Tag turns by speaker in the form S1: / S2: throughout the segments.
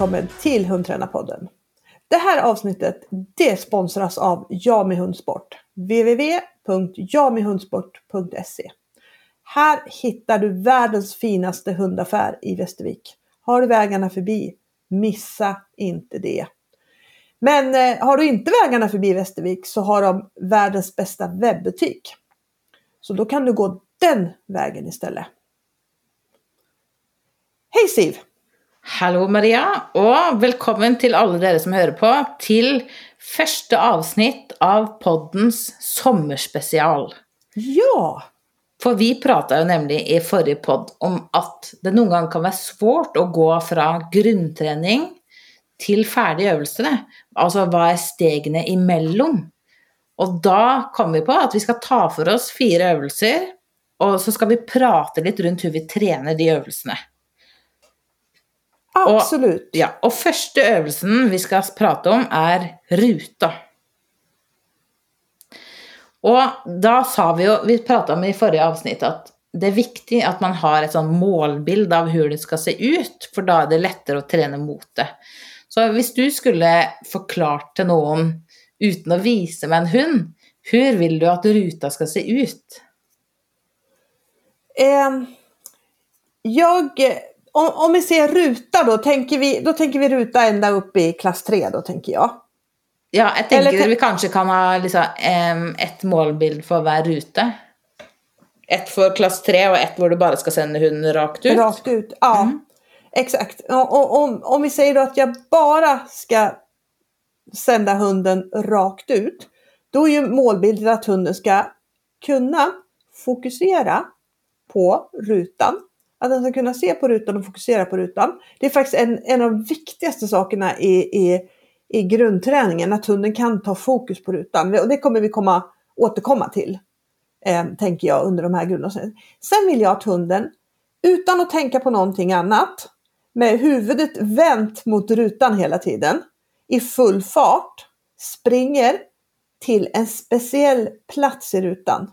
S1: välkommen till Hundtränarpodden. Det här avsnittet det sponsras av Jami Hundsport. www.jamihundsport.se Här hittar du världens finaste hundaffär i Västervik. Har du vägarna förbi, missa inte det. Men eh, har du inte vägarna förbi Västervik så har de världens bästa webbutik. Så då kan du gå den vägen istället. Hej Siv!
S2: Hallo Maria, og velkommen til alle dere som hører på, til første avsnitt av poddens sommerspesial.
S1: Ja!
S2: For vi prata jo nemlig i forrige podd om at det noen ganger kan være svårt å gå fra grunntrening til ferdige øvelser. Altså hva er stegene imellom? Og da kom vi på at vi skal ta for oss fire øvelser, og så skal vi prate litt rundt hvordan vi trener de øvelsene.
S1: Absolut.
S2: Og, ja, og første øvelsen vi skal prate om, er ruta. Og da sa vi jo, vi prata om i forrige avsnitt at det er viktig at man har et sånn målbilde av hvordan det skal se ut, for da er det lettere å trene mot det. Så hvis du skulle forklart til noen uten å vise meg en hund, hvordan vil du at ruta skal se ut?
S1: Eh, jag, om, om vi ser ruta då tänker, vi, då tänker vi ruta ända upp i klass 3 då tänker jag.
S2: Ja, jeg tenker
S1: Eller-
S2: vi kanskje kan ha liksom, em, ett målbild for hver rute. Ett for klass 3 og ett hvor du bare skal sende hunden rakt ut.
S1: Rakt ut. Ja, exakt. Och, och, om, om vi säger då att jag bara ska sända hunden rakt ut. Då är ju målbilden att hunden ska kunna fokusera på rutan. Att den ska kunna se på rutan och fokusera på rutan. Det är faktiskt en, en av de viktigaste sakerna i, i, i grundträningen. Att hunden kan ta fokus på rutan. Och det kommer vi komma, återkomma till. Eh, tänker jag under de här grundavsnitten. Sen vill jag att hunden utan att tänka på någonting annat med huvudet vänt mot rutan hela tiden i full fart springer till en speciell plats i rutan.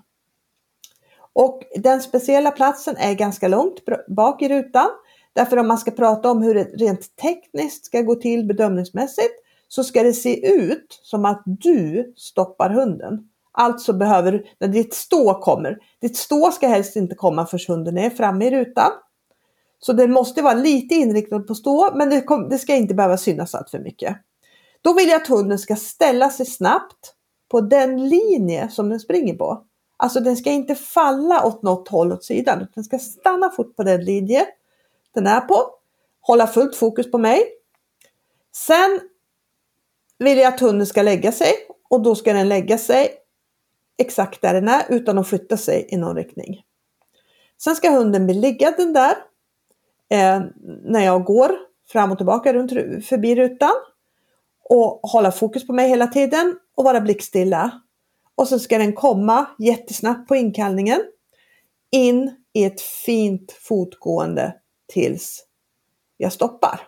S1: Och den speciella platsen är ganska långt bak i rutan. Därför om man ska prata om hur det rent tekniskt ska gå till bedömningsmässigt så ska det se ut som att du stoppar hunden. Alltså behöver när ditt stå kommer, ditt stå ska helst inte komma förrän hunden är framme i rutan. Så det måste vara lite inriktad på stå men det, kom, det ska inte behöva synas allt för mycket. Då vill jag att hunden ska ställa sig snabbt på den linje som den springer på. Alltså den ska inte falla åt något håll åt sidan. Den ska stanna fort på den linje den är på. Hålla fullt fokus på mig. Sen vill jag att hunden ska lägga sig och då ska den lägga sig exakt där den är utan att flytta sig i någon riktning. Sen ska hunden bli liggande där eh, när jag går fram och tillbaka runt, förbi rutan och hålla fokus på mig hela tiden och vara blickstilla. Och så ska den komma jättesnabbt på inkallningen in i ett fint fotgående tills jag stoppar.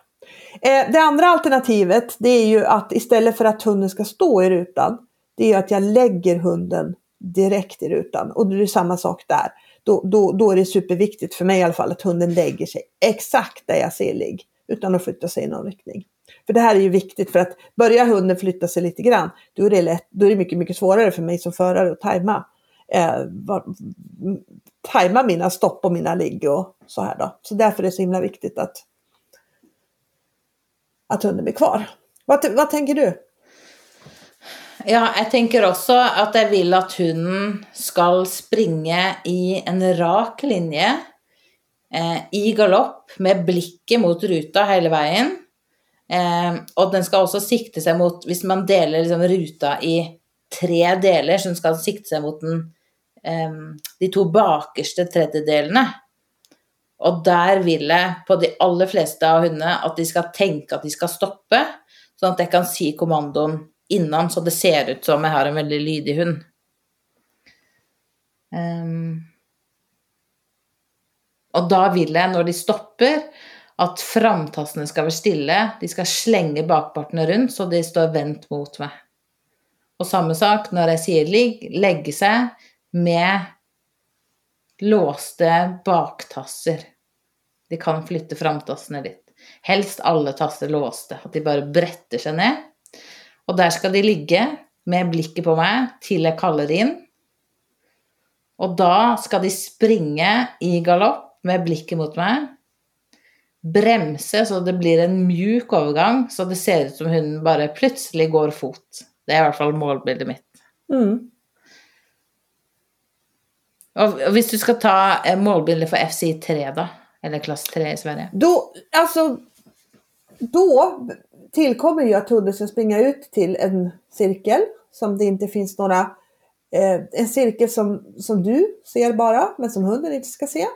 S1: Eh, det andra alternativet det är ju att istället för att hunden ska stå i rutan, det är att jag lägger hunden direkt i rutan. Och det är samma sak där. Då, då, då är det superviktigt för mig i alla fall att hunden lägger sig exakt där jag ser ligg utan att flytta sig i någon riktning. För det här är ju viktigt för att börjar hunden flytta sig lite grann då är det, lätt, då är det mycket, mycket svårare för mig som förare att tajma. Eh, var, tajma mina stopp och mina ligg och så här då. Så därför är det så himla viktigt att, att hunden blir kvar. Vad, vad tänker du?
S2: Ja, jag tänker också att jag vill att hunden ska springa i en rak linje, eh, i galopp, med blicken mot ruta hela vägen. Eh, och den ska också sikta sig mot, om man delar liksom ruta i tre delar, så den alltså sikta sig mot den, eh, de två bakerste tredjedelarna. Och där vill jag, på de allra flesta av hundarna, att de ska tänka att de ska stoppa så att jag kan si kommandon innan, så det ser ut som jag har en väldigt lydig hund. Um, och då vil jag, när de stoppar, at framtassene skal være stille. De skal slenge bakpartene rundt, så de står vendt mot meg. Og samme sak når jeg sier ligg, legge seg med låste baktasser. De kan flytte framtassene litt. Helst alle tasser låste. At de bare bretter seg ned. Og der skal de ligge med blikket på meg til jeg kaller inn. Og da skal de springe i galopp med blikket mot meg. Bremse så det blir en mjuk overgang, så det ser ut som hunden bare plutselig går fot. Det er i hvert fall målbildet mitt.
S1: Mm.
S2: Og hvis du skal ta eh, målbildet for FCI 3, da? Eller klasse 3 i Sverige?
S1: Då, alltså, då tillkommer ju att hunden ska springa ut till en cirkel som det inte finns några, eh, en cirkel som, som du ser bara, men som hunden inte ska se.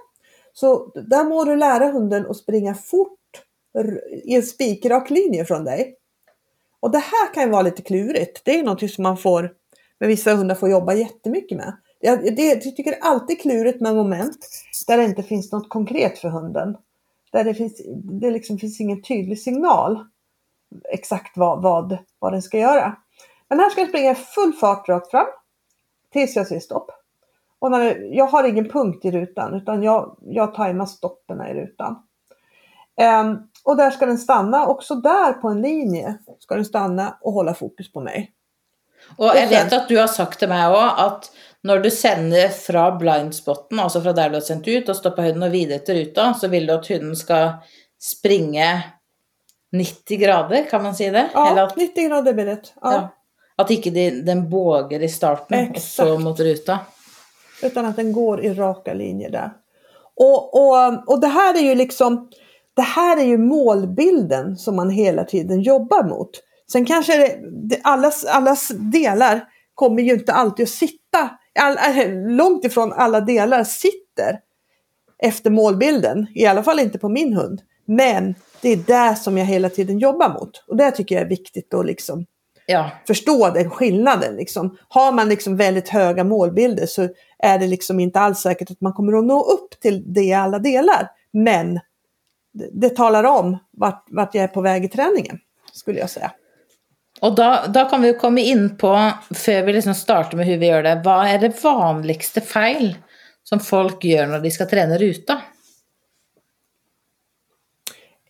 S1: Så där må du lära hunden att springa fort i en spikrak linje från dig. Och det här kan ju vara lite klurigt. Det är något som man får, med vissa hundar får jobba jättemycket med. Jag, det, jag tycker det är alltid klurigt med moment där det inte finns något konkret för hunden. Där det, finns, det liksom finns ingen tydlig signal exakt vad, vad, vad den ska göra. Men här ska jag springa i full fart rakt fram tills jag säger stopp. Och när, jag har ingen punkt i rutan utan jag, jag tajmar stoppen i rutan. Ehm, och där ska den stanna, också där på en linje ska den stanna och hålla fokus på mig.
S2: Og
S1: sen-
S2: vet at du har sagt til meg òg at når du sender fra blindspotten, altså fra der du har sendt ut, og stopper hunden og videre til ruta, så vil du at hunden skal springe 90 grader, kan man si det? Eller
S1: Ja,
S2: at,
S1: 90 grader blir det. Ja,
S2: ja, at ikke de, den båger i starten, og så
S1: Exakt.
S2: mot ruta.
S1: Utan att den går i raka linjer där. Och, och, och det här är ju liksom det här är ju målbilden som man hela tiden jobbar mot. Sen kanske det, det, allas, allas delar kommer ju inte alltid att sitta, all, äh, långt ifrån alla delar sitter efter målbilden. I alla fall inte på min hund. Men det är där som jag hela tiden jobbar mot. Och det tycker jag är viktigt att liksom
S2: Ja.
S1: förstå den skillnaden. Liksom. Har man liksom väldigt höga målbilder så är det liksom inte alls säkert att man kommer att nå upp till det i alla delar. Men det, det talar om vart, vart jag är på väg i träningen, skulle jag säga.
S2: Og da, da kan vi jo komme inn på, før vi liksom starter med hvordan vi gjør det, hva er det vanligste feil som folk gjør når de skal trene ruta?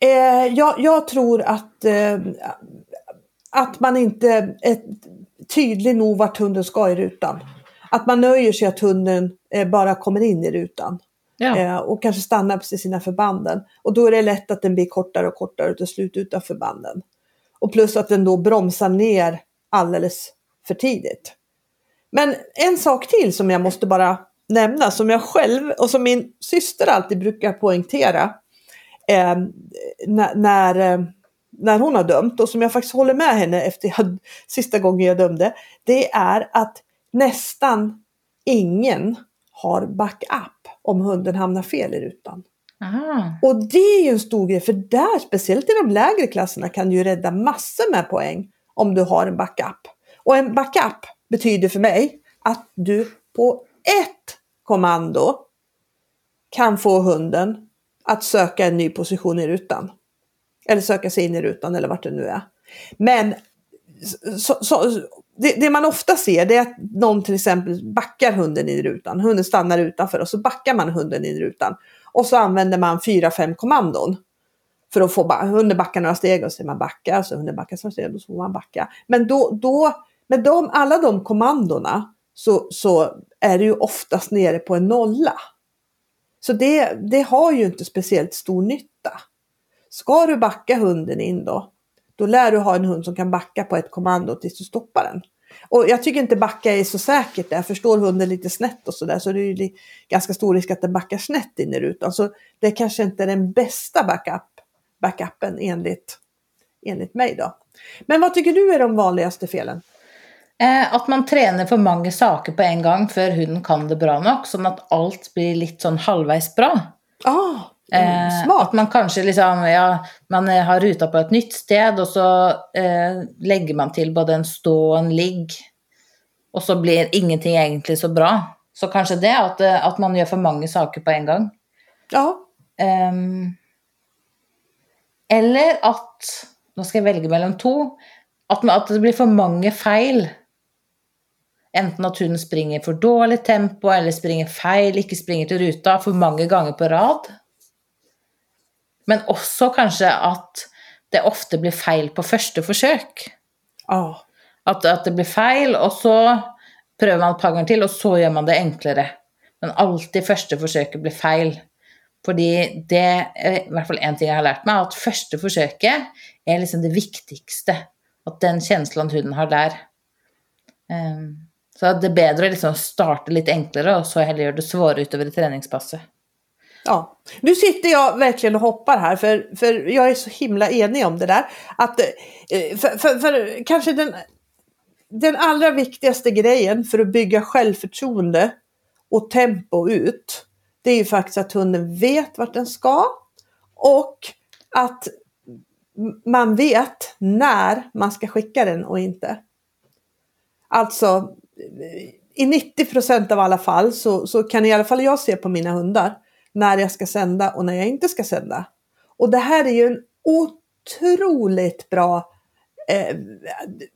S1: Eh, jag, jag tror att, eh, att man inte är tydlig nog vart hunden ska i rutan. Att man nöjer sig att hunden eh, bara kommer in i rutan.
S2: Ja.
S1: Eh, och kanske stannar på sina förbanden. Och då är det lätt att den blir kortare och kortare och till slut utan förbanden. Och plus att den då bromsar ner alldeles för tidigt. Men en sak till som jag måste bara nämna, som jag själv och som min syster alltid brukar poängtera eh, när, när, eh, när hon har dömt och som jag faktiskt håller med henne efter jag, sista gången jag dömde. Det är att nästan ingen har backup om hunden hamnar fel i rutan.
S2: Aha.
S1: Och det är ju en stor grej för där, speciellt i de lägre klasserna, kan du ju rädda massor med poäng om du har en backup. Och en backup betyder för mig att du på ett kommando kan få hunden att söka en ny position i rutan. Eller söka sig in i rutan eller vart det nu är. Men så, så, det, det man ofta ser det är att någon till exempel backar hunden i rutan. Hunden stannar utanför och så backar man hunden i rutan. Och så använder man fyra, fem kommandon. För att få ba- hunden backar några steg och så säger man backa. Och så hunden backar några steg och så får man backa. Men då, då med de, alla de kommandona så, så är det ju oftast nere på en nolla. Så det, det har ju inte speciellt stor nytta. Ska du backa hunden in då, då lär du ha en hund som kan backa på ett kommando tills du stoppar den. Och jag tycker inte backa är så säkert där, för står hunden lite snett och sådär så det är ju li- ganska stor risk att den backar snett in i rutan. Så det kanske inte är den bästa backup, backupen enligt, enligt mig då. Men vad tycker du är de vanligaste felen?
S2: Eh, at man trener for mange saker på en gang før hunden kan det bra nok, sånn at alt blir litt sånn halvveis bra.
S1: Ah,
S2: Eh,
S1: mm, smart!
S2: at man kanskje liksom, ja, man eh, har ruta på et nytt sted, og så eh, legger man til både en stå og en ligg, og så blir ingenting egentlig så bra. Så kanskje det, at, eh, at man gjør for mange saker på en gang.
S1: Ja,
S2: Ehm, eller at Nå skal jeg velge mellom to. At, at det blir for mange feil. Enten at hunden springer for dårlig tempo, eller springer feil, ikke springer til ruta for mange ganger på rad. Men også kanskje at det ofte blir feil på første forsøk.
S1: Ja.
S2: At, at det blir feil, og så prøver man et par ganger til, og så gjør man det enklere. Men alltid første forsøket blir feil. Fordi det er i hvert fall én ting jeg har lært meg, at første forsøket er liksom det viktigste. At den kjenslen hunden har der. Um, så det är bättre att liksom starta lite enklare och så heller göra det svårare utöver träningspasset.
S1: Ja, nu sitter jag verkligen och hoppar här för, för jag är så himla enig om det där. Att, eh, för, för, för kanske den, den allra viktigaste grejen för att bygga självförtroende och tempo ut, det är ju faktiskt att hunden vet vart den ska och att man vet när man ska skicka den och inte. Alltså i 90 av alla fall så, så kan i alla fall jag se på mina hundar när jag ska sända och när jag inte ska sända. Och det här är ju en otroligt bra eh,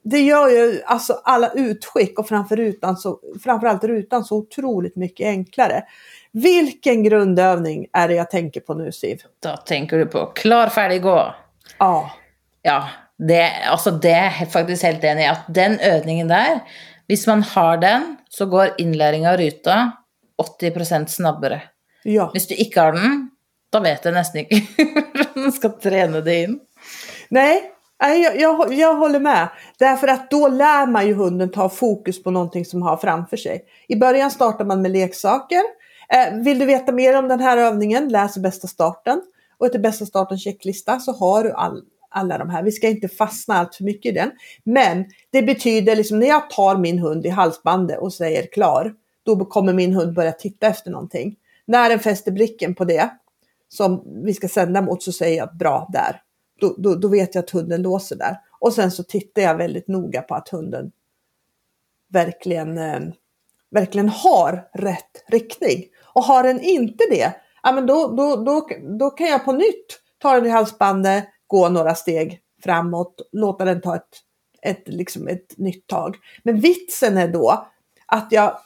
S1: det gör ju alltså alla utskick och framför rutan så, framförallt rutan så otroligt mycket enklare. Vilken grundövning är det jag tänker på nu Siv?
S2: Då tänker du på klar, färdig, gå.
S1: Ja.
S2: Ja, det, alltså det är faktiskt helt enig i. Att den övningen där, Hvis man har den, så går innlæring av ruta 80% snabbere.
S1: Ja.
S2: Hvis du ikke har den, da vet jeg nesten ikke hvordan man ska träna det in.
S1: Nej, jag, jag, jag håller med. Därför att då lär man ju hunden ta fokus på någonting som har framför sig. I början startar man med leksaker. Eh, vill du veta mer om den här övningen, läs bästa starten. Och till bästa starten checklista så har du all, alla de här. Vi ska inte fastna allt för mycket i den. Men det betyder liksom när jag tar min hund i halsbandet och säger klar, då kommer min hund börja titta efter någonting. När den fäster blicken på det som vi ska sända mot så säger jag bra där. Då, då, då vet jag att hunden låser där. Och sen så tittar jag väldigt noga på att hunden verkligen, eh, verkligen har rätt riktning. Och har den inte det, ja, men då, då, då, då kan jag på nytt ta den i halsbandet, gå några steg framåt, låta den ta ett, ett, liksom ett nytt tag. Men vitsen är då att jag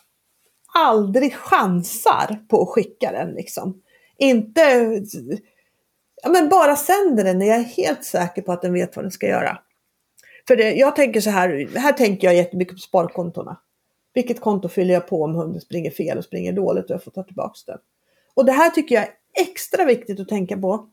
S1: aldrig chansar på att skicka den. Liksom. Inte, ja, men bara sänder den när jag är helt säker på att den vet vad den ska göra. För det, jag tänker så här, här tänker jag jättemycket på sparkontona. Vilket konto fyller jag på om hunden springer fel och springer dåligt och jag får ta tillbaka den. Och det här tycker jag är extra viktigt att tänka på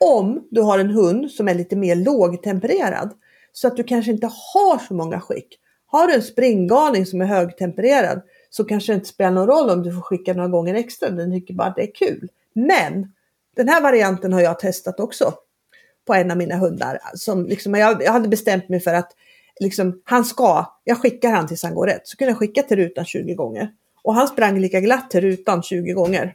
S1: om du har en hund som är lite mer lågtempererad så att du kanske inte har så många skick. Har du en springgalning som är högtempererad så kanske det inte spelar någon roll om du får skicka några gånger extra. Den tycker bara att det är kul. Men den här varianten har jag testat också på en av mina hundar. Som liksom, jag, jag hade bestämt mig för att liksom, han ska, jag skickar han tills han går rätt. Så kunde jag skicka till rutan 20 gånger. Och han sprang lika glatt till rutan 20 gånger.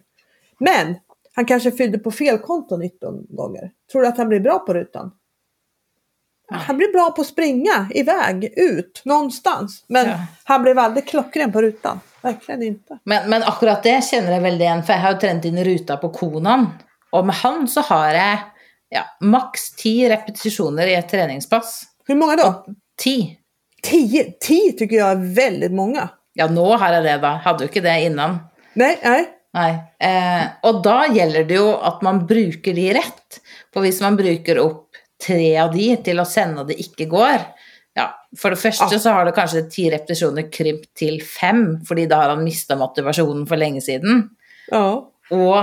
S1: Men han kanske fyllde på fel konto 19 gånger. Tror du att han blir bra på rutan? Han blir bra på att springa iväg, ut, någonstans. Men ja. han blev aldrig klockren på rutan. Verkligen inte.
S2: Men, men akkurat det känner jag väl igen, för jag har tränat in ruta på konan. Och med han så har jag ja, max 10 repetitioner i ett träningspass.
S1: Hur många då?
S2: 10.
S1: 10? 10 tycker jag är väldigt många.
S2: Ja, nu har jag det då. Hade ju inte det innan.
S1: Nej, nej.
S2: Nei. Eh, og da gjelder det jo at man bruker de rett. For hvis man bruker opp tre av de til å sende det ikke går ja, For det første ah. så har det kanskje ti repetisjoner krymt til fem, fordi da har han mista motivasjonen for lenge siden.
S1: Ja.
S2: Og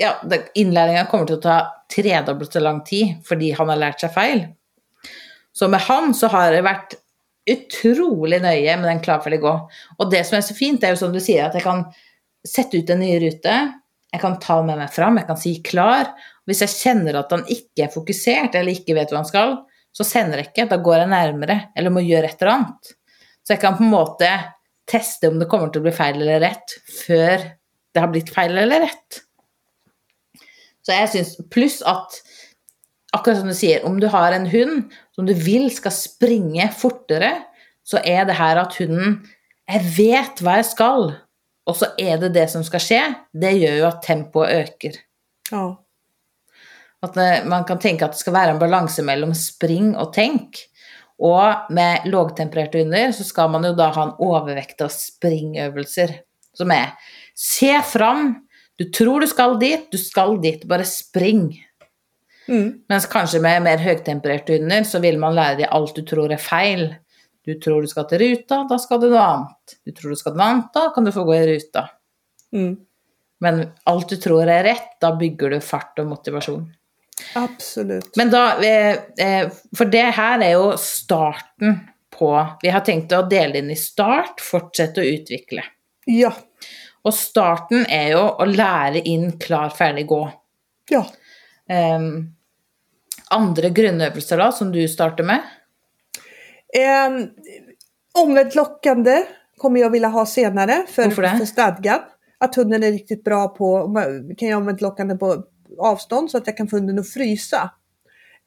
S2: ja, innlæringa kommer til å ta tredobbelt så lang tid fordi han har lært seg feil. Så med han så har det vært utrolig nøye med den klar, ferdig, gå. Og det som er så fint, er jo som du sier, at jeg kan sette ut en ny rute. Jeg kan ta med meg fram, jeg kan si klar. Hvis jeg kjenner at han ikke er fokusert eller ikke vet hva han skal, så sender jeg ikke. Da går jeg nærmere eller må gjøre et eller annet. Så jeg kan på en måte teste om det kommer til å bli feil eller rett før det har blitt feil eller rett. Så jeg syns Pluss at akkurat som du sier, om du har en hund som du vil skal springe fortere, så er det her at hunden Jeg vet hva jeg skal och så är det det som ska ske, det gör ju att tempot ökar.
S1: Ja.
S2: Att man kan tänka att det ska vara en balans mellan spring och tänk. Och med lågtempererte hunder så ska man ju då ha en övervikt av springövningar som är se fram, du tror du ska dit, du ska dit, bara spring.
S1: Mm.
S2: Mens kanskje med mer høytempererte hunder så vil man lære dem alt du tror er feil. Du tror du skal til ruta, da skal du noe annet. Du tror du skal noe annet, da kan du få gå i ruta.
S1: Mm.
S2: Men alt du tror er rett, da bygger du fart og motivasjon.
S1: Absolut.
S2: Men da, eh, eh, For det her er jo starten på Vi har tenkt å dele inn i start, fortsette å utvikle.
S1: Ja.
S2: Og starten er jo å lære inn klar, ferdig, gå.
S1: Ja.
S2: Ehm, andre grunnøvelser da, som du starter med?
S1: Eh, omvänt lockande kommer jag vilja ha senare för, för stadgan. Att hunden är riktigt bra på, kan jag omvänt lockande på avstånd så att jag kan få hunden att frysa.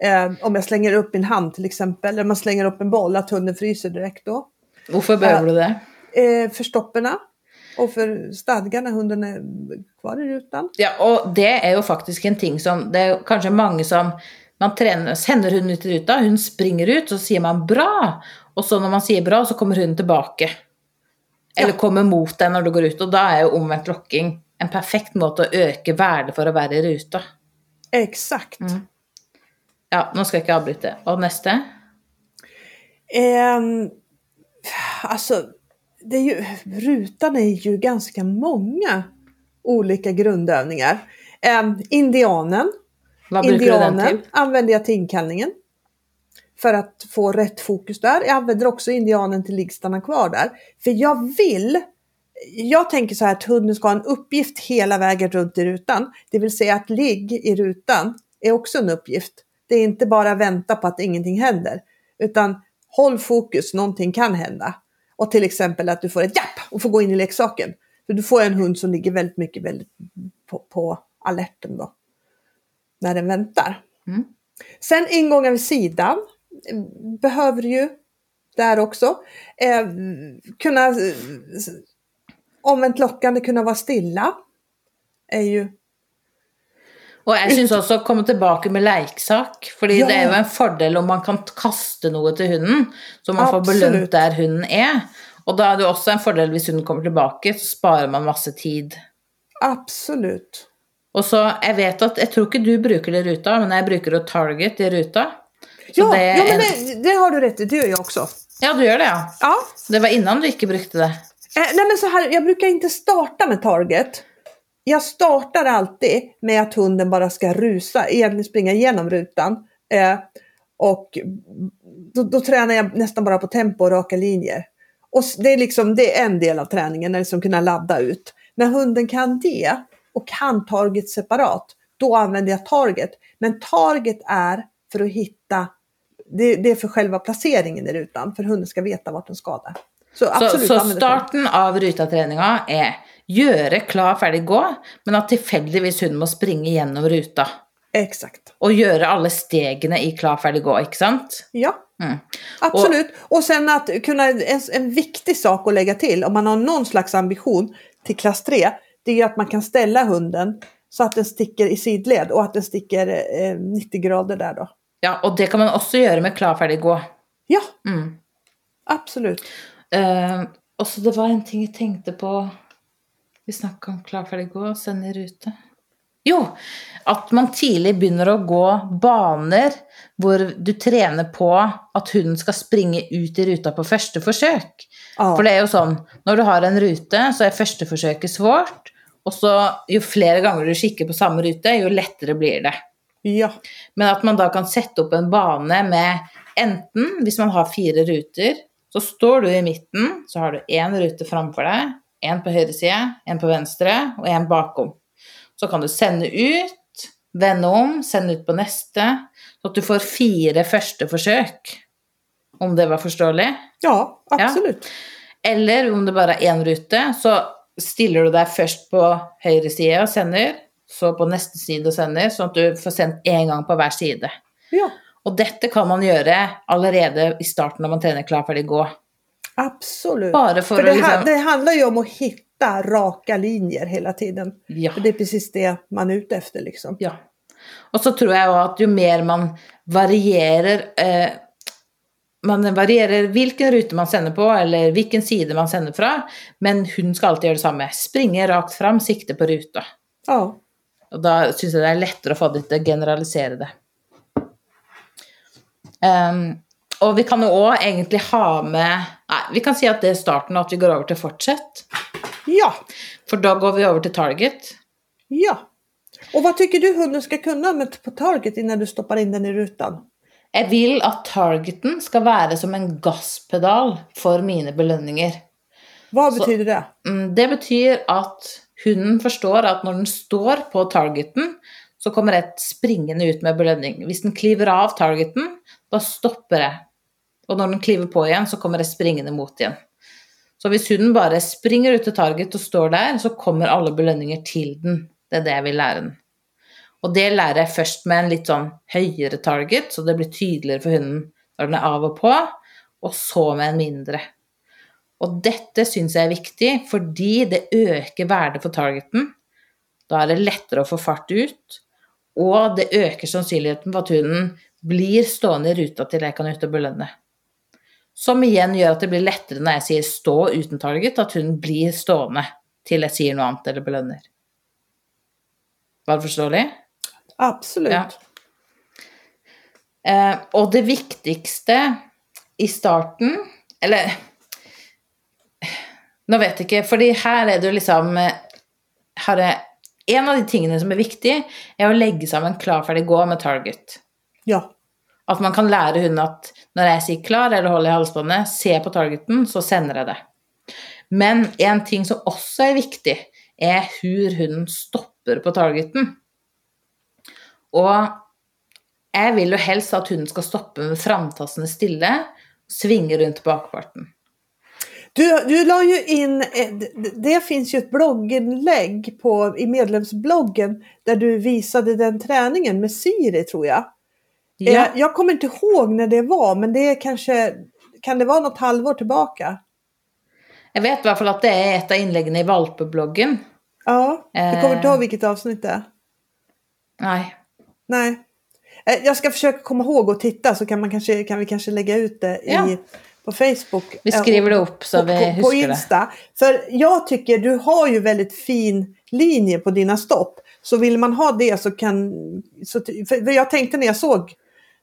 S1: Eh, om jag slänger upp min hand till exempel, eller man slänger upp en boll, att hunden fryser direkt då.
S2: Hvorfor behøver du det?
S1: Eh, för stopperna och för stadgan när hunden är kvar i rutan.
S2: Ja, og det er jo faktisk en ting som Det jo kanskje mange som man trener, sender hunden ut i ruta, hun springer ut, så sier man 'bra', og så når man sier 'bra', så kommer hunden tilbake. Eller
S1: Ja.
S2: kommer mot deg når du går ut, og da er jo omvendt lokking en perfekt måte å øke verdet for å være i ruta.
S1: Exakt.
S2: Ja, nå skal jeg ikke avbryte. Og neste?
S1: Ehm, alltså, det är ju, rutan är ju ganska många olika grundövningar. Ehm, indianen.
S2: Hva bruker du den
S1: indianen
S2: til?
S1: använder jag till inkallningen. För att få rätt fokus där. Jag använder också indianen till ligg stanna kvar där. För jag vill, jag tänker så här att hunden ska ha en uppgift hela vägen runt i rutan. Det vill säga att ligg i rutan är också en uppgift. Det är inte bara vänta på att ingenting händer. Utan håll fokus, någonting kan hända. Och till exempel att du får ett japp och får gå in i leksaken. För du får en hund som ligger väldigt mycket väldigt på, på alerten då. När den väntar.
S2: Mm.
S1: Sen ingångar vid sidan eh, behöver du ju där också. Eh, kunna omvänt lockande, kunna vara stilla. Är ju
S2: Og jeg syns også å komme tilbake med leiksak. fordi
S1: Ja.
S2: det er jo en fordel om man kan kaste noe til hunden, så man får
S1: Absolutt.
S2: belønt der hunden er. Og da er det jo også en fordel hvis hunden kommer tilbake, så sparer man masse tid.
S1: absolut.
S2: Og så, jeg vet at, jeg tror ikke du bruker det i ruta, men jeg bruker å target i ruta. Så
S1: Ja,
S2: det
S1: ja men
S2: en,
S1: det, det har du rätt i, det gör jag också.
S2: ja, du gjør det, ja.
S1: Ja,
S2: Det var innan du ikke brukte det.
S1: Eh, nej men så här, jag brukar inte starta med target. Jag startar alltid med att hunden bara ska rusa, egentligen springa igenom rutan. Eh, och då, då tränar jag nästan bara på tempo och raka linjer. Och det är liksom, det är en del av träningen, att liksom kunna ladda ut. När hunden kan det och kan target separat, då använder jag target. Men target är för att hitta, det, det är för själva placeringen i rutan, för hunden ska veta vart den ska där. Så
S2: Så,
S1: absolut
S2: så
S1: target.
S2: starten av rutatreninga er gjøre klar, ferdig, gå, men at tilfeldigvis hunden må springe gjennom ruta.
S1: Exakt.
S2: Og gjøre alle stegene i klar, ferdig, gå, ikke sant?
S1: Ja,
S2: Mm.
S1: absolut. Och, sen att kunna, en, en viktig sak att lägga till om man har någon slags ambition till klass 3, det är att man kan ställa hunden så att den sticker i sidled och att den sticker eh, 90 grader där då.
S2: Ja, og det kan man også gjøre med klar, ferdig, gå.
S1: Ja,
S2: Mm.
S1: absolut.
S2: Eh, og så det var en ting jeg tenkte på Vi snakka om klar, ferdig, gå, send i rute. Jo, at man tidlig begynner å gå baner hvor du trener på at hunden skal springe ut i ruta på første forsøk.
S1: Ja,
S2: For det er jo sånn, når du har en rute, så er første forsøket svårt, og så jo flere ganger du kikker på samme rute, jo lettere blir det.
S1: ja,
S2: Men at man da kan sette opp en bane med enten, hvis man har fire ruter, så står du i midten, så har du én rute framfor deg, én på høyre side, én på venstre og én bakom. Så kan du sende ut, vende om, sende ut på neste, så at du får fire første forsøk. Om det var forståelig?
S1: ja, absolut.
S2: Eller om det bare er én rute, så stiller du deg først på høyre side og sender, så på neste side og sender, sånn at du får sendt én gang på hver side.
S1: Ja,
S2: Og dette kan man gjøre allerede i starten når man trener klar, ferdig, gå.
S1: absolut.
S2: For,
S1: För
S2: å
S1: det,
S2: liksom
S1: det handlar ju om att hitta raka linjer hela tiden.
S2: ja,
S1: För det är precis det man är ute efter liksom.
S2: ja. Og så tror jeg òg at jo mer man varierer eh, Man varierer hvilken rute man sender på, eller hvilken side man sender fra, men hun skal alltid gjøre det samme. Springe rakt fram, sikte på ruta.
S1: Ja,
S2: Og da syns jeg det er lettere å få det til å generalisere det. Um, og vi kan jo òg egentlig ha med Nei, vi kan si at det er starten, og at vi går over til fortsett.
S1: Ja,
S2: For da går vi over til target.
S1: ja. Och vad tycker du hunden ska kunna med på target innan du stoppar in den i rutan?
S2: Jeg vil at targeten skal være som en gasspedal for mine belønninger.
S1: Vad
S2: Så-
S1: betyder det?
S2: Mm, Det betyr at hunden forstår at når den står på targeten, så kommer ett springende ut med belöning. Hvis den kliver av targeten, då stoppar det. Och när den kliver på igen så kommer det springande mot igen. Så om hunden bara springer ut till target och står där så kommer alla belöningar till den. Det är det jag vill lära den. Och det lär jag först med en lite sån högre target, så det blir tydligare för hunden När den är av och på, och så med en mindre. Och detta syns jag är viktigt för det ökar värdet för targeten. Då är det lättare att få fart ut, og det øker sannsynligheten for at hunden blir stående i ruta til jeg kan ut og belønne. Som igjen gjør at det blir lettere når jeg sier stå uten target, at hunden blir stående til jeg sier noe annet eller belønner. Var det forståelig?
S1: Absolut.
S2: Ja. Eh, og det viktigste i starten Eller Nå vet jeg ikke, fordi her er det jo liksom eh, her er, En av de tingene som er viktig, er å legge sammen klar, ferdig, gå med target.
S1: Ja.
S2: At man kan lære hunden at når jeg sier klar eller holder i halsbåndet, se på targeten, så sender jeg det. Men en ting som også er viktig, er hvor hunden stopper på targeten. Og jeg vil jo helst at hunden skal stoppe med framtassene stille, svinge rundt bakparten.
S1: Du, du la ju in, eh, det, finns ju ett blogginlägg på, i medlemsbloggen där du visade den träningen med Siri tror jag.
S2: Ja,
S1: Eh, Jag kommer inte ihåg när det var men det är kanske, kan det vara något halvår tillbaka?
S2: jeg vet i hvert fall at det er et av innleggene i valpebloggen.
S1: Ja, du kommer inte
S2: Eh.
S1: ihåg vilket avsnitt det är? Nej. Eh, Jag ska försöka komma ihåg och titta så kan, man kanske, kan vi kanske lägga ut det i,
S2: Ja.
S1: På Facebook.
S2: Vi
S1: Eh,
S2: skriver det opp, så
S1: på,
S2: vi
S1: på, på
S2: husker det.
S1: Insta. För jag tycker du har ju väldigt fin linje på dina stopp. Så vill man ha det så kan... Så, för jag tänkte när jag såg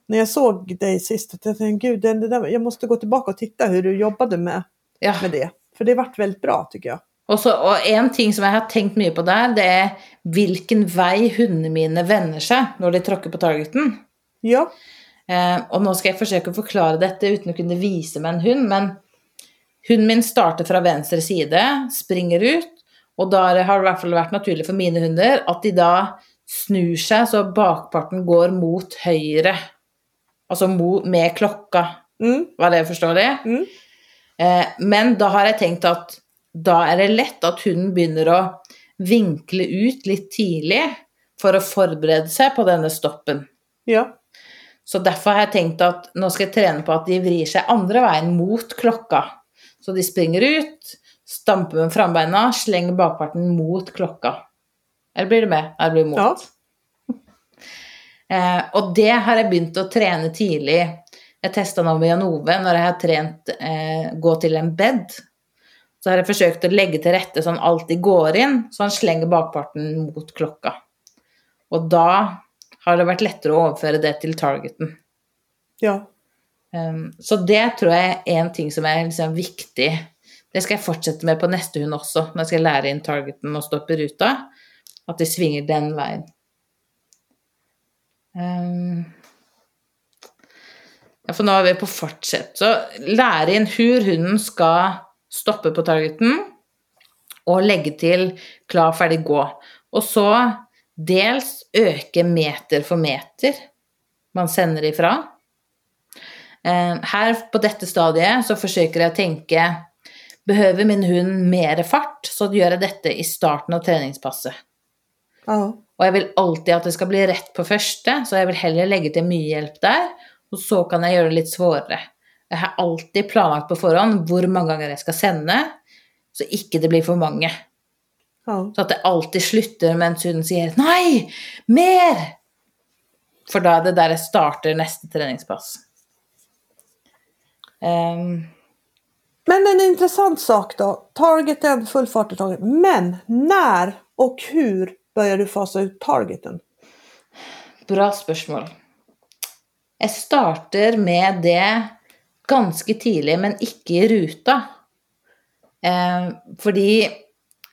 S1: när jag såg dig sist att jag tänkte, gud, den, det där, jag måste gå tillbaka och titta hur du jobbade med,
S2: Ja.
S1: med det. För det vart väldigt bra tycker jag.
S2: Og, så, og en ting som jeg har tenkt mye på der, det er hvilken vei hundene mine vender seg når de tråkker på targeten.
S1: Ja,
S2: Eh, og nå skal jeg forsøke å forklare dette uten å kunne vise med en hund, men hunden min starter fra venstre side, springer ut, og da har det i hvert fall vært naturlig for mine hunder at de da snur seg så bakparten går mot høyre. Altså mo- med klokka.
S1: mm,
S2: Var det forståelig?
S1: Mm.
S2: Eh, men da har jeg tenkt at da er det lett at hunden begynner å vinkle ut litt tidlig for å forberede seg på denne stoppen.
S1: ja,
S2: Så derfor har jeg tenkt at nå skal jeg trene på at de vrir seg andre veien mot klokka. Så de springer ut, stamper med frambeina, slenger bakparten mot klokka. Eller blir det med? Eller blir mot?
S1: ja.
S2: Eh, og det har jeg begynt å trene tidlig. Jeg testa nå med Jan Ove når jeg har trent eh, gå til en bed. Så har jeg forsøkt å legge til rette så han alltid går inn, så han slenger bakparten mot klokka. Og da har det vært lettere å overføre det til targeten.
S1: ja.
S2: Um, så det tror jeg er en ting som er liksom viktig. Det skal jeg fortsette med på neste hund også, når jeg skal lære inn targeten og stoppe ruta. At de svinger den veien. Um, ja, for nå er vi på fortsett. Så lære inn hvor hunden skal stoppe på targeten, og legge til klar, ferdig, gå. Og så dels øke meter for meter man sender ifra. Eh, Her på dette stadiet så forsøker jeg å tenke Behøver min hund mer fart, så gjør jeg dette i starten av treningspasset.
S1: ja.
S2: Og jeg vil alltid at det skal bli rett på første, så jeg vil heller legge til mye hjelp der, og så kan jeg gjøre det litt svårere. Jeg har alltid planlagt på forhånd hvor mange ganger jeg skal sende, så ikke det blir for mange.
S1: Ja.
S2: Så at det alltid slutter mens hunden sier 'nei, mer'! For da er det der jeg starter neste treningspass. Ehm,
S1: Men en intressant sak då. Targeten, full fart i target. Men när och hur börjar du fasa ut targeten?
S2: bra spørsmål. Jeg starter med det ganske tidlig, men ikke i ruta. Eh, fordi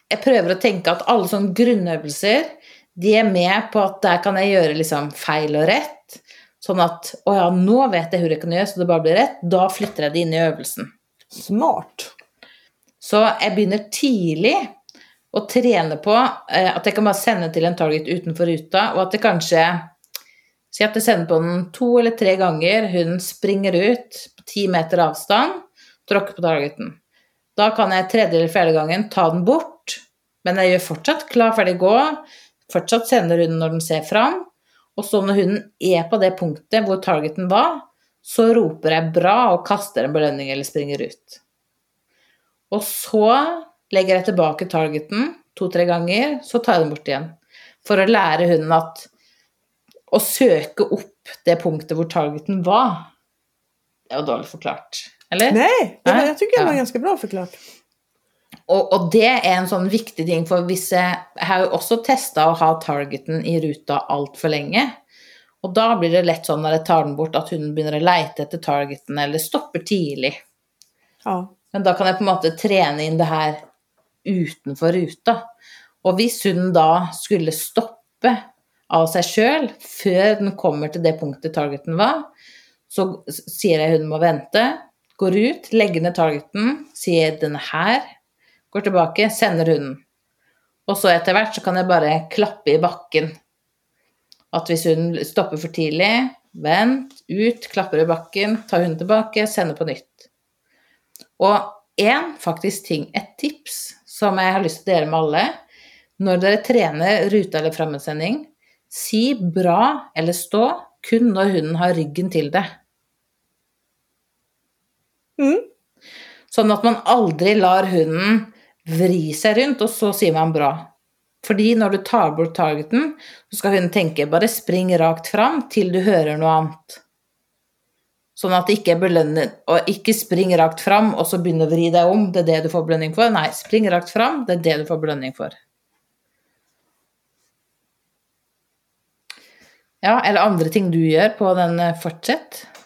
S2: jeg prøver å tenke at alle sånne grunnøvelser de er med på at der kan jeg gjøre liksom feil og rett. Sånn at å ja, nå vet jeg hvor jeg kan gjøre så det bare blir rett. Da flytter jeg det inn i øvelsen.
S1: Smart.
S2: Så jeg begynner tidlig å trene på eh, at jeg kan bare sende til en target utenfor ruta, og at det kanskje Si at jeg sender på den to eller tre ganger, hun springer ut på ti meter avstand, tråkker på targeten. Da kan jeg tredje eller fjerde gangen ta den bort, men jeg gjør fortsatt klar, ferdig, gå. Fortsatt sender hunden når den ser fram. Og så når hunden er på det punktet hvor targeten var, så roper jeg bra og kaster en belønning eller springer ut. Og så legger jeg tilbake targeten to-tre ganger, så tar jeg den bort igjen. For å lære hunden at å søke opp det punktet hvor targeten var Det jo dårlig forklart, eller?
S1: Nej, det var, jag tycker det var
S2: ja.
S1: ganska bra förklarat.
S2: Og, og det er en sånn viktig ting, for hvis jeg, jeg har jo også testa å ha targeten i ruta altfor lenge. Og da blir det lett sånn når jeg tar den bort, at hunden begynner å leite etter targeten, eller stopper tidlig.
S1: Ja.
S2: Men da kan jeg på en måte trene inn det her utenfor ruta. Og hvis hunden da skulle stoppe av seg sjøl før den kommer til det punktet targeten var, så sier jeg hunden må vente, går ut, legger ned targeten, sier 'denne her', går tilbake, sender hunden. Og så etter hvert så kan jeg bare klappe i bakken. At hvis hunden stopper for tidlig, vent, ut, klapper i bakken, tar hunden tilbake, sender på nytt. Og én faktisk ting, et tips som jeg har lyst til å dele med alle. Når dere trener rute- eller frammensending, si bra eller stå kun når hunden har ryggen til det.
S1: Mm.
S2: Sånn at man aldri lar hunden vri seg rundt, og så sier man bra. Fordi når du tar bort targeten, så skal hunden tenke bare spring rakt fram til du hører noe annet. Sånn at det ikke er belønnet, og ikke spring rakt fram og så begynne å vri deg om, det er det du får belønning for. Nei, spring rakt fram, det er det du får belønning for. Ja, eller andre ting du gjør på den fortsätt. fortsett?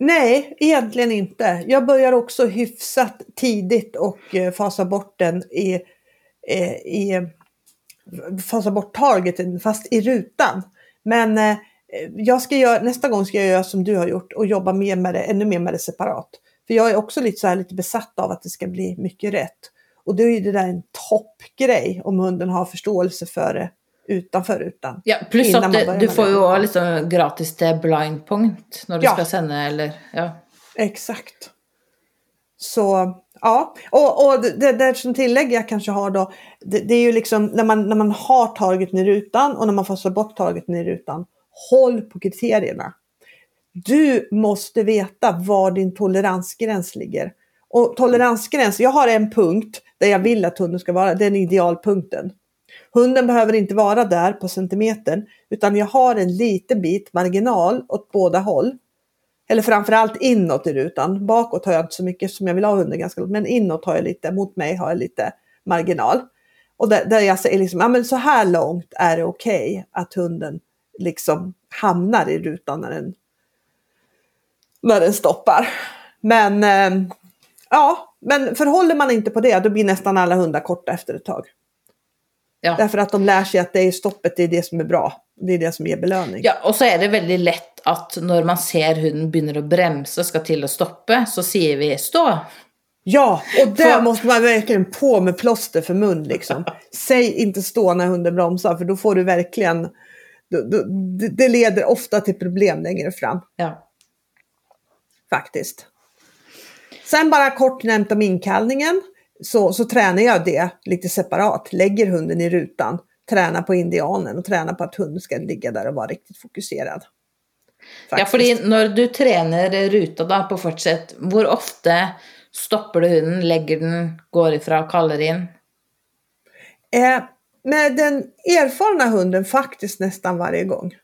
S1: Nej, egentligen inte. Jag börjar också hyfsat tidigt och eh, fasa bort den i, eh, i fasa bort targeten fast i rutan. Men eh, jag ska göra, nästa gång ska jag göra som du har gjort och jobba mer med det, ännu mer med det separat. För jag är också lite så här lite besatt av att det ska bli mycket rätt. Och då är ju det där en toppgrej om hunden har förståelse för det utanför rutan.
S2: Ja, pluss
S1: Innan
S2: at
S1: man
S2: det, du får også liksom gratis til blind point når du
S1: Ja.
S2: skal sende, eller Ja.
S1: Exakt. Så ja, och, och det, det som tillägg jag kanske har då, det, det är ju liksom när man, när man har targeten i rutan och när man får bort targeten i rutan, håll på kriterierna. Du måste veta var din toleransgräns ligger. Och toleransgräns, jag har en punkt där jag vill att hunden ska vara, den idealpunkten. Hunden behöver inte vara där på centimetern, utan jag har en liten bit marginal åt båda håll. Eller framförallt inåt i rutan. Bakåt har jag inte så mycket som jag vill ha hunden ganska långt. Men inåt har jag lite, mot mig har jag lite marginal. Och där, där jag säger liksom, ja men så här långt är det okej att hunden liksom hamnar i rutan när den, när den stoppar. Men eh, ja, men förhåller man inte på det då blir nästan alla hundar korta efter ett tag.
S2: Ja.
S1: Därför att de lär sig att det är stoppet, det är det som är bra. Det är det som ger belöning.
S2: ja, og så er det veldig lett at når man ser hunden begynner å bremse og skal til å stoppe, så sier vi stå.
S1: Ja, och där
S2: För-
S1: måste man verkligen på med plåster för mun liksom. Säg inte stå när hunden bromsar för då får du verkligen, det leder ofta till problem längre fram
S2: Ja.
S1: faktiskt. Sen bara kort nämnt om inkallningen så, så tränar jag det lite separat. Lägger hunden i rutan, tränar på indianen och tränar på att hunden ska ligga där och vara riktigt fokuserad.
S2: ja,
S1: Faktiskt.
S2: fordi når du trener ruta da på fortsett, hvor ofte stopper du hunden, legger den, går ifra, kaller inn?
S1: eh, med den erfarna hunden faktiskt nästan varje gång.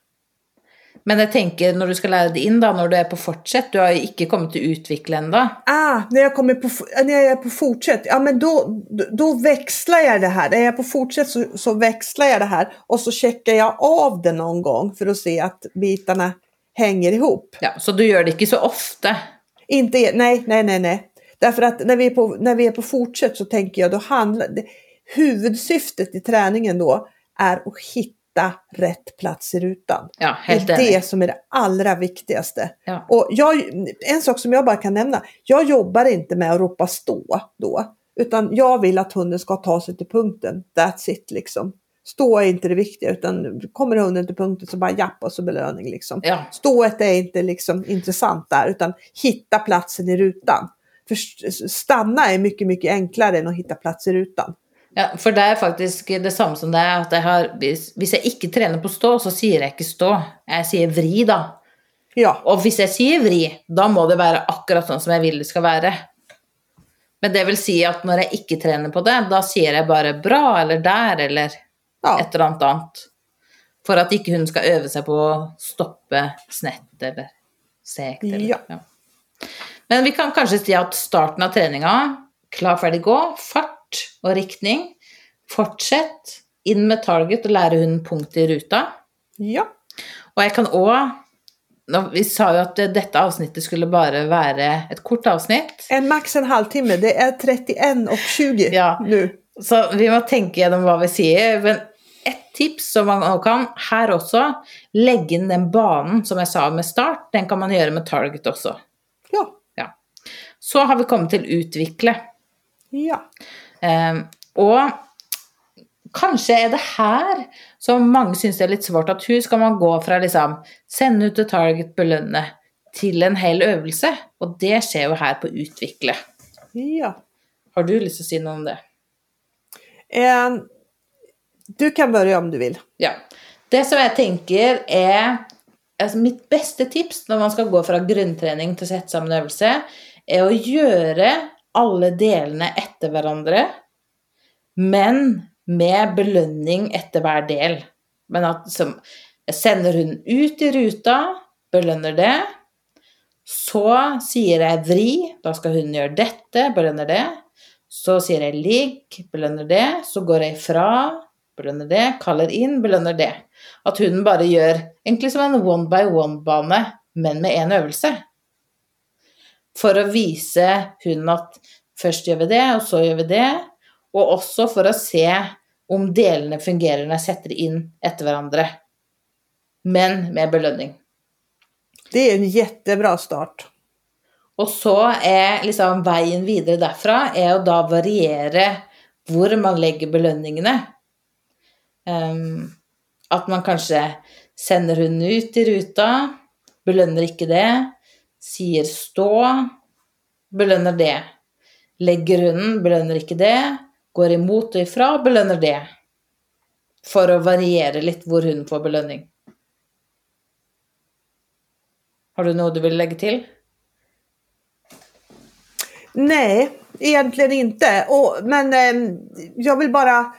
S2: Men jeg tenker når du skal lære det inn, da, når du er på fortsett, du har jo ikke kommet til å utvikle ennå.
S1: Ah, när jag, kommer på, när jag är på fortsätt, ja men då, då- då växlar jag det här. När jag är på fortsätt så, så växlar jag det här och så checkar jag av det någon gång för att se att bitarna hänger ihop.
S2: Ja, så du gör det inte så ofta?
S1: Inte, nej, nej, nej, nej. Därför att när vi är på, när vi är på fortsätt så tänker jag då handlar det, huvudsyftet i träningen då är att hitta rätt plats i rutan.
S2: Ja, helt
S1: det är det som är det allra viktigaste.
S2: Ja.
S1: Och jag, en sak som jag bara kan nämna, jag jobbar inte med att ropa stå då, utan jag vill att hunden ska ta sig till punkten. That's it liksom. Stå är inte det viktiga, utan kommer hunden till punkten så bara japp och så belöning liksom.
S2: Ja,
S1: Stået är inte liksom intressant där, utan hitta platsen i rutan. För stanna är mycket, mycket enklare än att hitta plats i rutan.
S2: Ja, for det er faktisk det samme som det er at jeg har Hvis, jeg ikke trener på stå, så sier jeg ikke stå. Jeg sier vri, da.
S1: Ja,
S2: Og hvis jeg sier vri, da må det være akkurat sånn som jeg vil det skal være. Men det vil si at når jeg ikke trener på det, da sier jeg bare bra eller der eller
S1: ja,
S2: et eller annet annet. For at ikke hun skal øve seg på å stoppe snett eller sekt. Eller,
S1: Ja.
S2: Men vi kan kanskje si at starten av treninga, klar, ferdig, gå, fart og riktning. Fortsett inn med target og lære hunden punkt i ruta.
S1: ja,
S2: Og jeg kan òg Vi sa jo at det- dette avsnittet skulle bare være et kort avsnitt.
S1: en max en halvtimme. Det är 31 och 20
S2: Ja.
S1: nu.
S2: Så vi må tenke gjennom hva vi sier. Men ett tips som man kan her også, legge inn den banen som jeg sa med start. Den kan man gjøre med target også.
S1: Ja,
S2: Ja. Så har vi kommet til utvikle.
S1: ja,
S2: Ehm, og kanskje er det her som mange syns er litt svårt, at hun skal man gå fra liksom sende ut til target, belønne, til en hel øvelse. Og det skjer jo her på utvikle.
S1: ja.
S2: Har du til å si noe om det?
S1: Eh, du kan börja om du vill.
S2: Ja. Det som jeg tenker er altså Mitt beste tips når man skal gå fra grunntrening til å sette sammen øvelse, er å gjøre alle delene etter hverandre, men med belønning etter hver del. Men at som, jeg sender hunden ut i ruta, belønner det. Så sier jeg vri, da skal hon gjøre dette, belønner det. Så sier jeg ligg, belønner det. Så går jeg ifrån, belønner det. Kaller inn, belønner det. At hon bare gjør egentlig som en one by one-bane, men med én øvelse. For å vise hunden at først gjør vi det, og så gjør vi det. Og også for å se om delene fungerer når jeg setter det inn etter hverandre. Men med belønning.
S1: Det är en jättebra start.
S2: Og så er liksom veien videre derfra er å da variere hvor man legger belønningene. Ehm, at man kanskje sender hunden ut i ruta, belønner ikke det, sier stå, belønner det. Legg hunden, belønner ikke det, går imot og ifra, belønner det. For å variere litt hvor hun får belønning. Har du noe du vill lägga till?
S1: Nej, egentligen inte. Och, men eh, jag vill bara,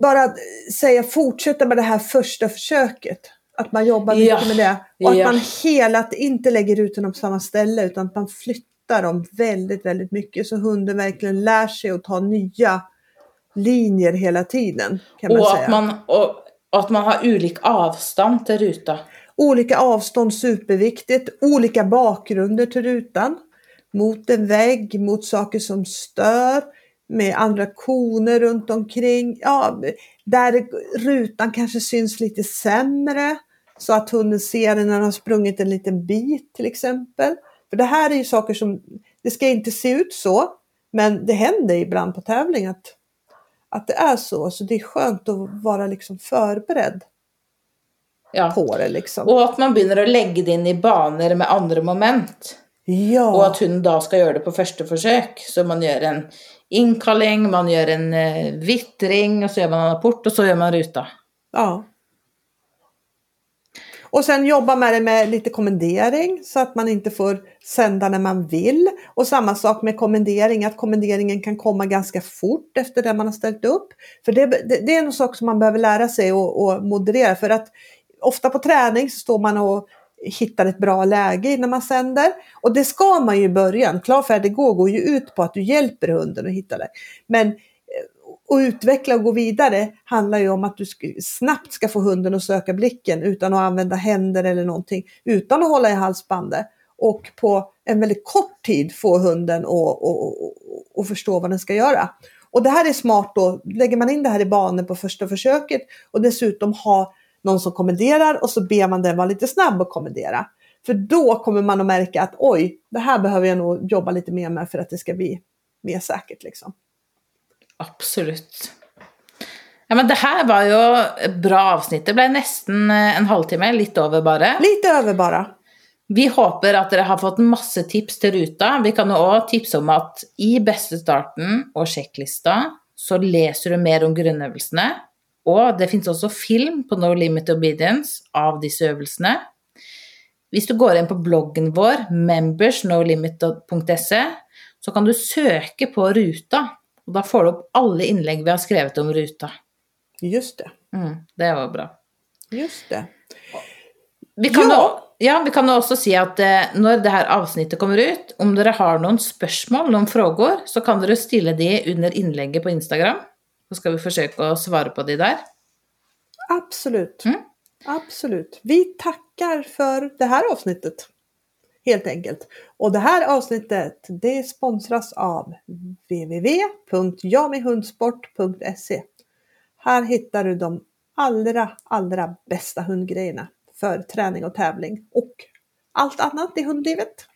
S1: bara säga fortsätta med det här första försöket. Att man jobbar mycket
S2: Ja,
S1: med det. Och att
S2: ja.
S1: man hela inte lägger ut dem på samma ställe utan att man flyttar dem väldigt, väldigt mycket. Så hunden verkligen lär sig att ta nya linjer hela tiden. Kan man
S2: Og
S1: säga.
S2: at man, og, og at man har ulik avstand til ruta.
S1: Olika avstånd superviktigt. Olika bakgrunder till rutan. Mot en vägg, mot saker som stör. Med andra koner runt omkring. Ja, där rutan kanske syns lite sämre. Så att hunden ser den när den har sprungit en liten bit till exempel. För det här är ju saker som, det ska inte se ut så. Men det händer ibland på tävling att, att det är så. Så det är skönt att vara liksom förberedd
S2: Ja.
S1: på det liksom.
S2: Og at man å legge det inn i baner med andre moment.
S1: Ja.
S2: Og at hun da skal gjøre det på første forsøk. Så man gjør en inkalling, man gör en eh, vittring och så gör man en rapport, och så gör man ruta.
S1: Ja. Och sen jobba med det med lite kommendering så att man inte får sända när man vill. Och samma sak med kommendering, att kommenderingen kan komma ganska fort efter det man har ställt upp. För det, det, det är en sak som man behöver lära sig och, och moderera. För att ofta på träning så står man och hittar ett bra läge innan man sänder. Och det ska man ju i början. Klar, färdig, gå går ju ut på att du hjälper hunden att hitta det. Men eh, att utveckla och gå vidare handlar ju om att du snabbt ska få hunden att söka blicken utan att använda händer eller någonting. Utan att hålla i halsbandet. Och på en väldigt kort tid få hunden att och, och, och, förstå vad den ska göra. Och det här är smart då. Lägger man in det här i banan på första försöket och dessutom ha någon som kommenderar och så ber man den vara lite snabb och kommendera. För då kommer man att märka att oj, det här behöver jag nog jobba lite mer med för att det ska bli mer säkert. Liksom.
S2: Absolutt. Ja, men det her var jo et bra avsnitt. Det ble nesten eh, en halvtime, litt over bare.
S1: Lite över bara.
S2: Vi håper at dere har fått masse tips til ruta. Vi kan òg tipse om at i beste starten og sjekklista så leser du mer om grunnøvelsene. Og det fins også film på No Limit Obedience av disse øvelsene. Hvis du går inn på bloggen vår, membersnolimit.se, så kan du søke på ruta. Og da får du opp alle innlegg vi har skrevet om ruta.
S1: Just det.
S2: Mm, det var bra.
S1: Just det.
S2: Vi kan, jo- ja, vi kan også si at eh, når det her avsnittet kommer ut, om dere har noen spørsmål, noen frågor, så kan dere stille de under innlegget på Instagram. Så skal vi forsøke å svare på de der.
S1: Absolut.
S2: Mm.
S1: Absolut. Vi tackar för det här avsnittet. Helt enkelt. Och det här avsnittet det sponsras av www.jamihundsport.se. Här hittar du de allra, allra bästa hundgrejerna för träning och tävling och allt annat i hundlivet.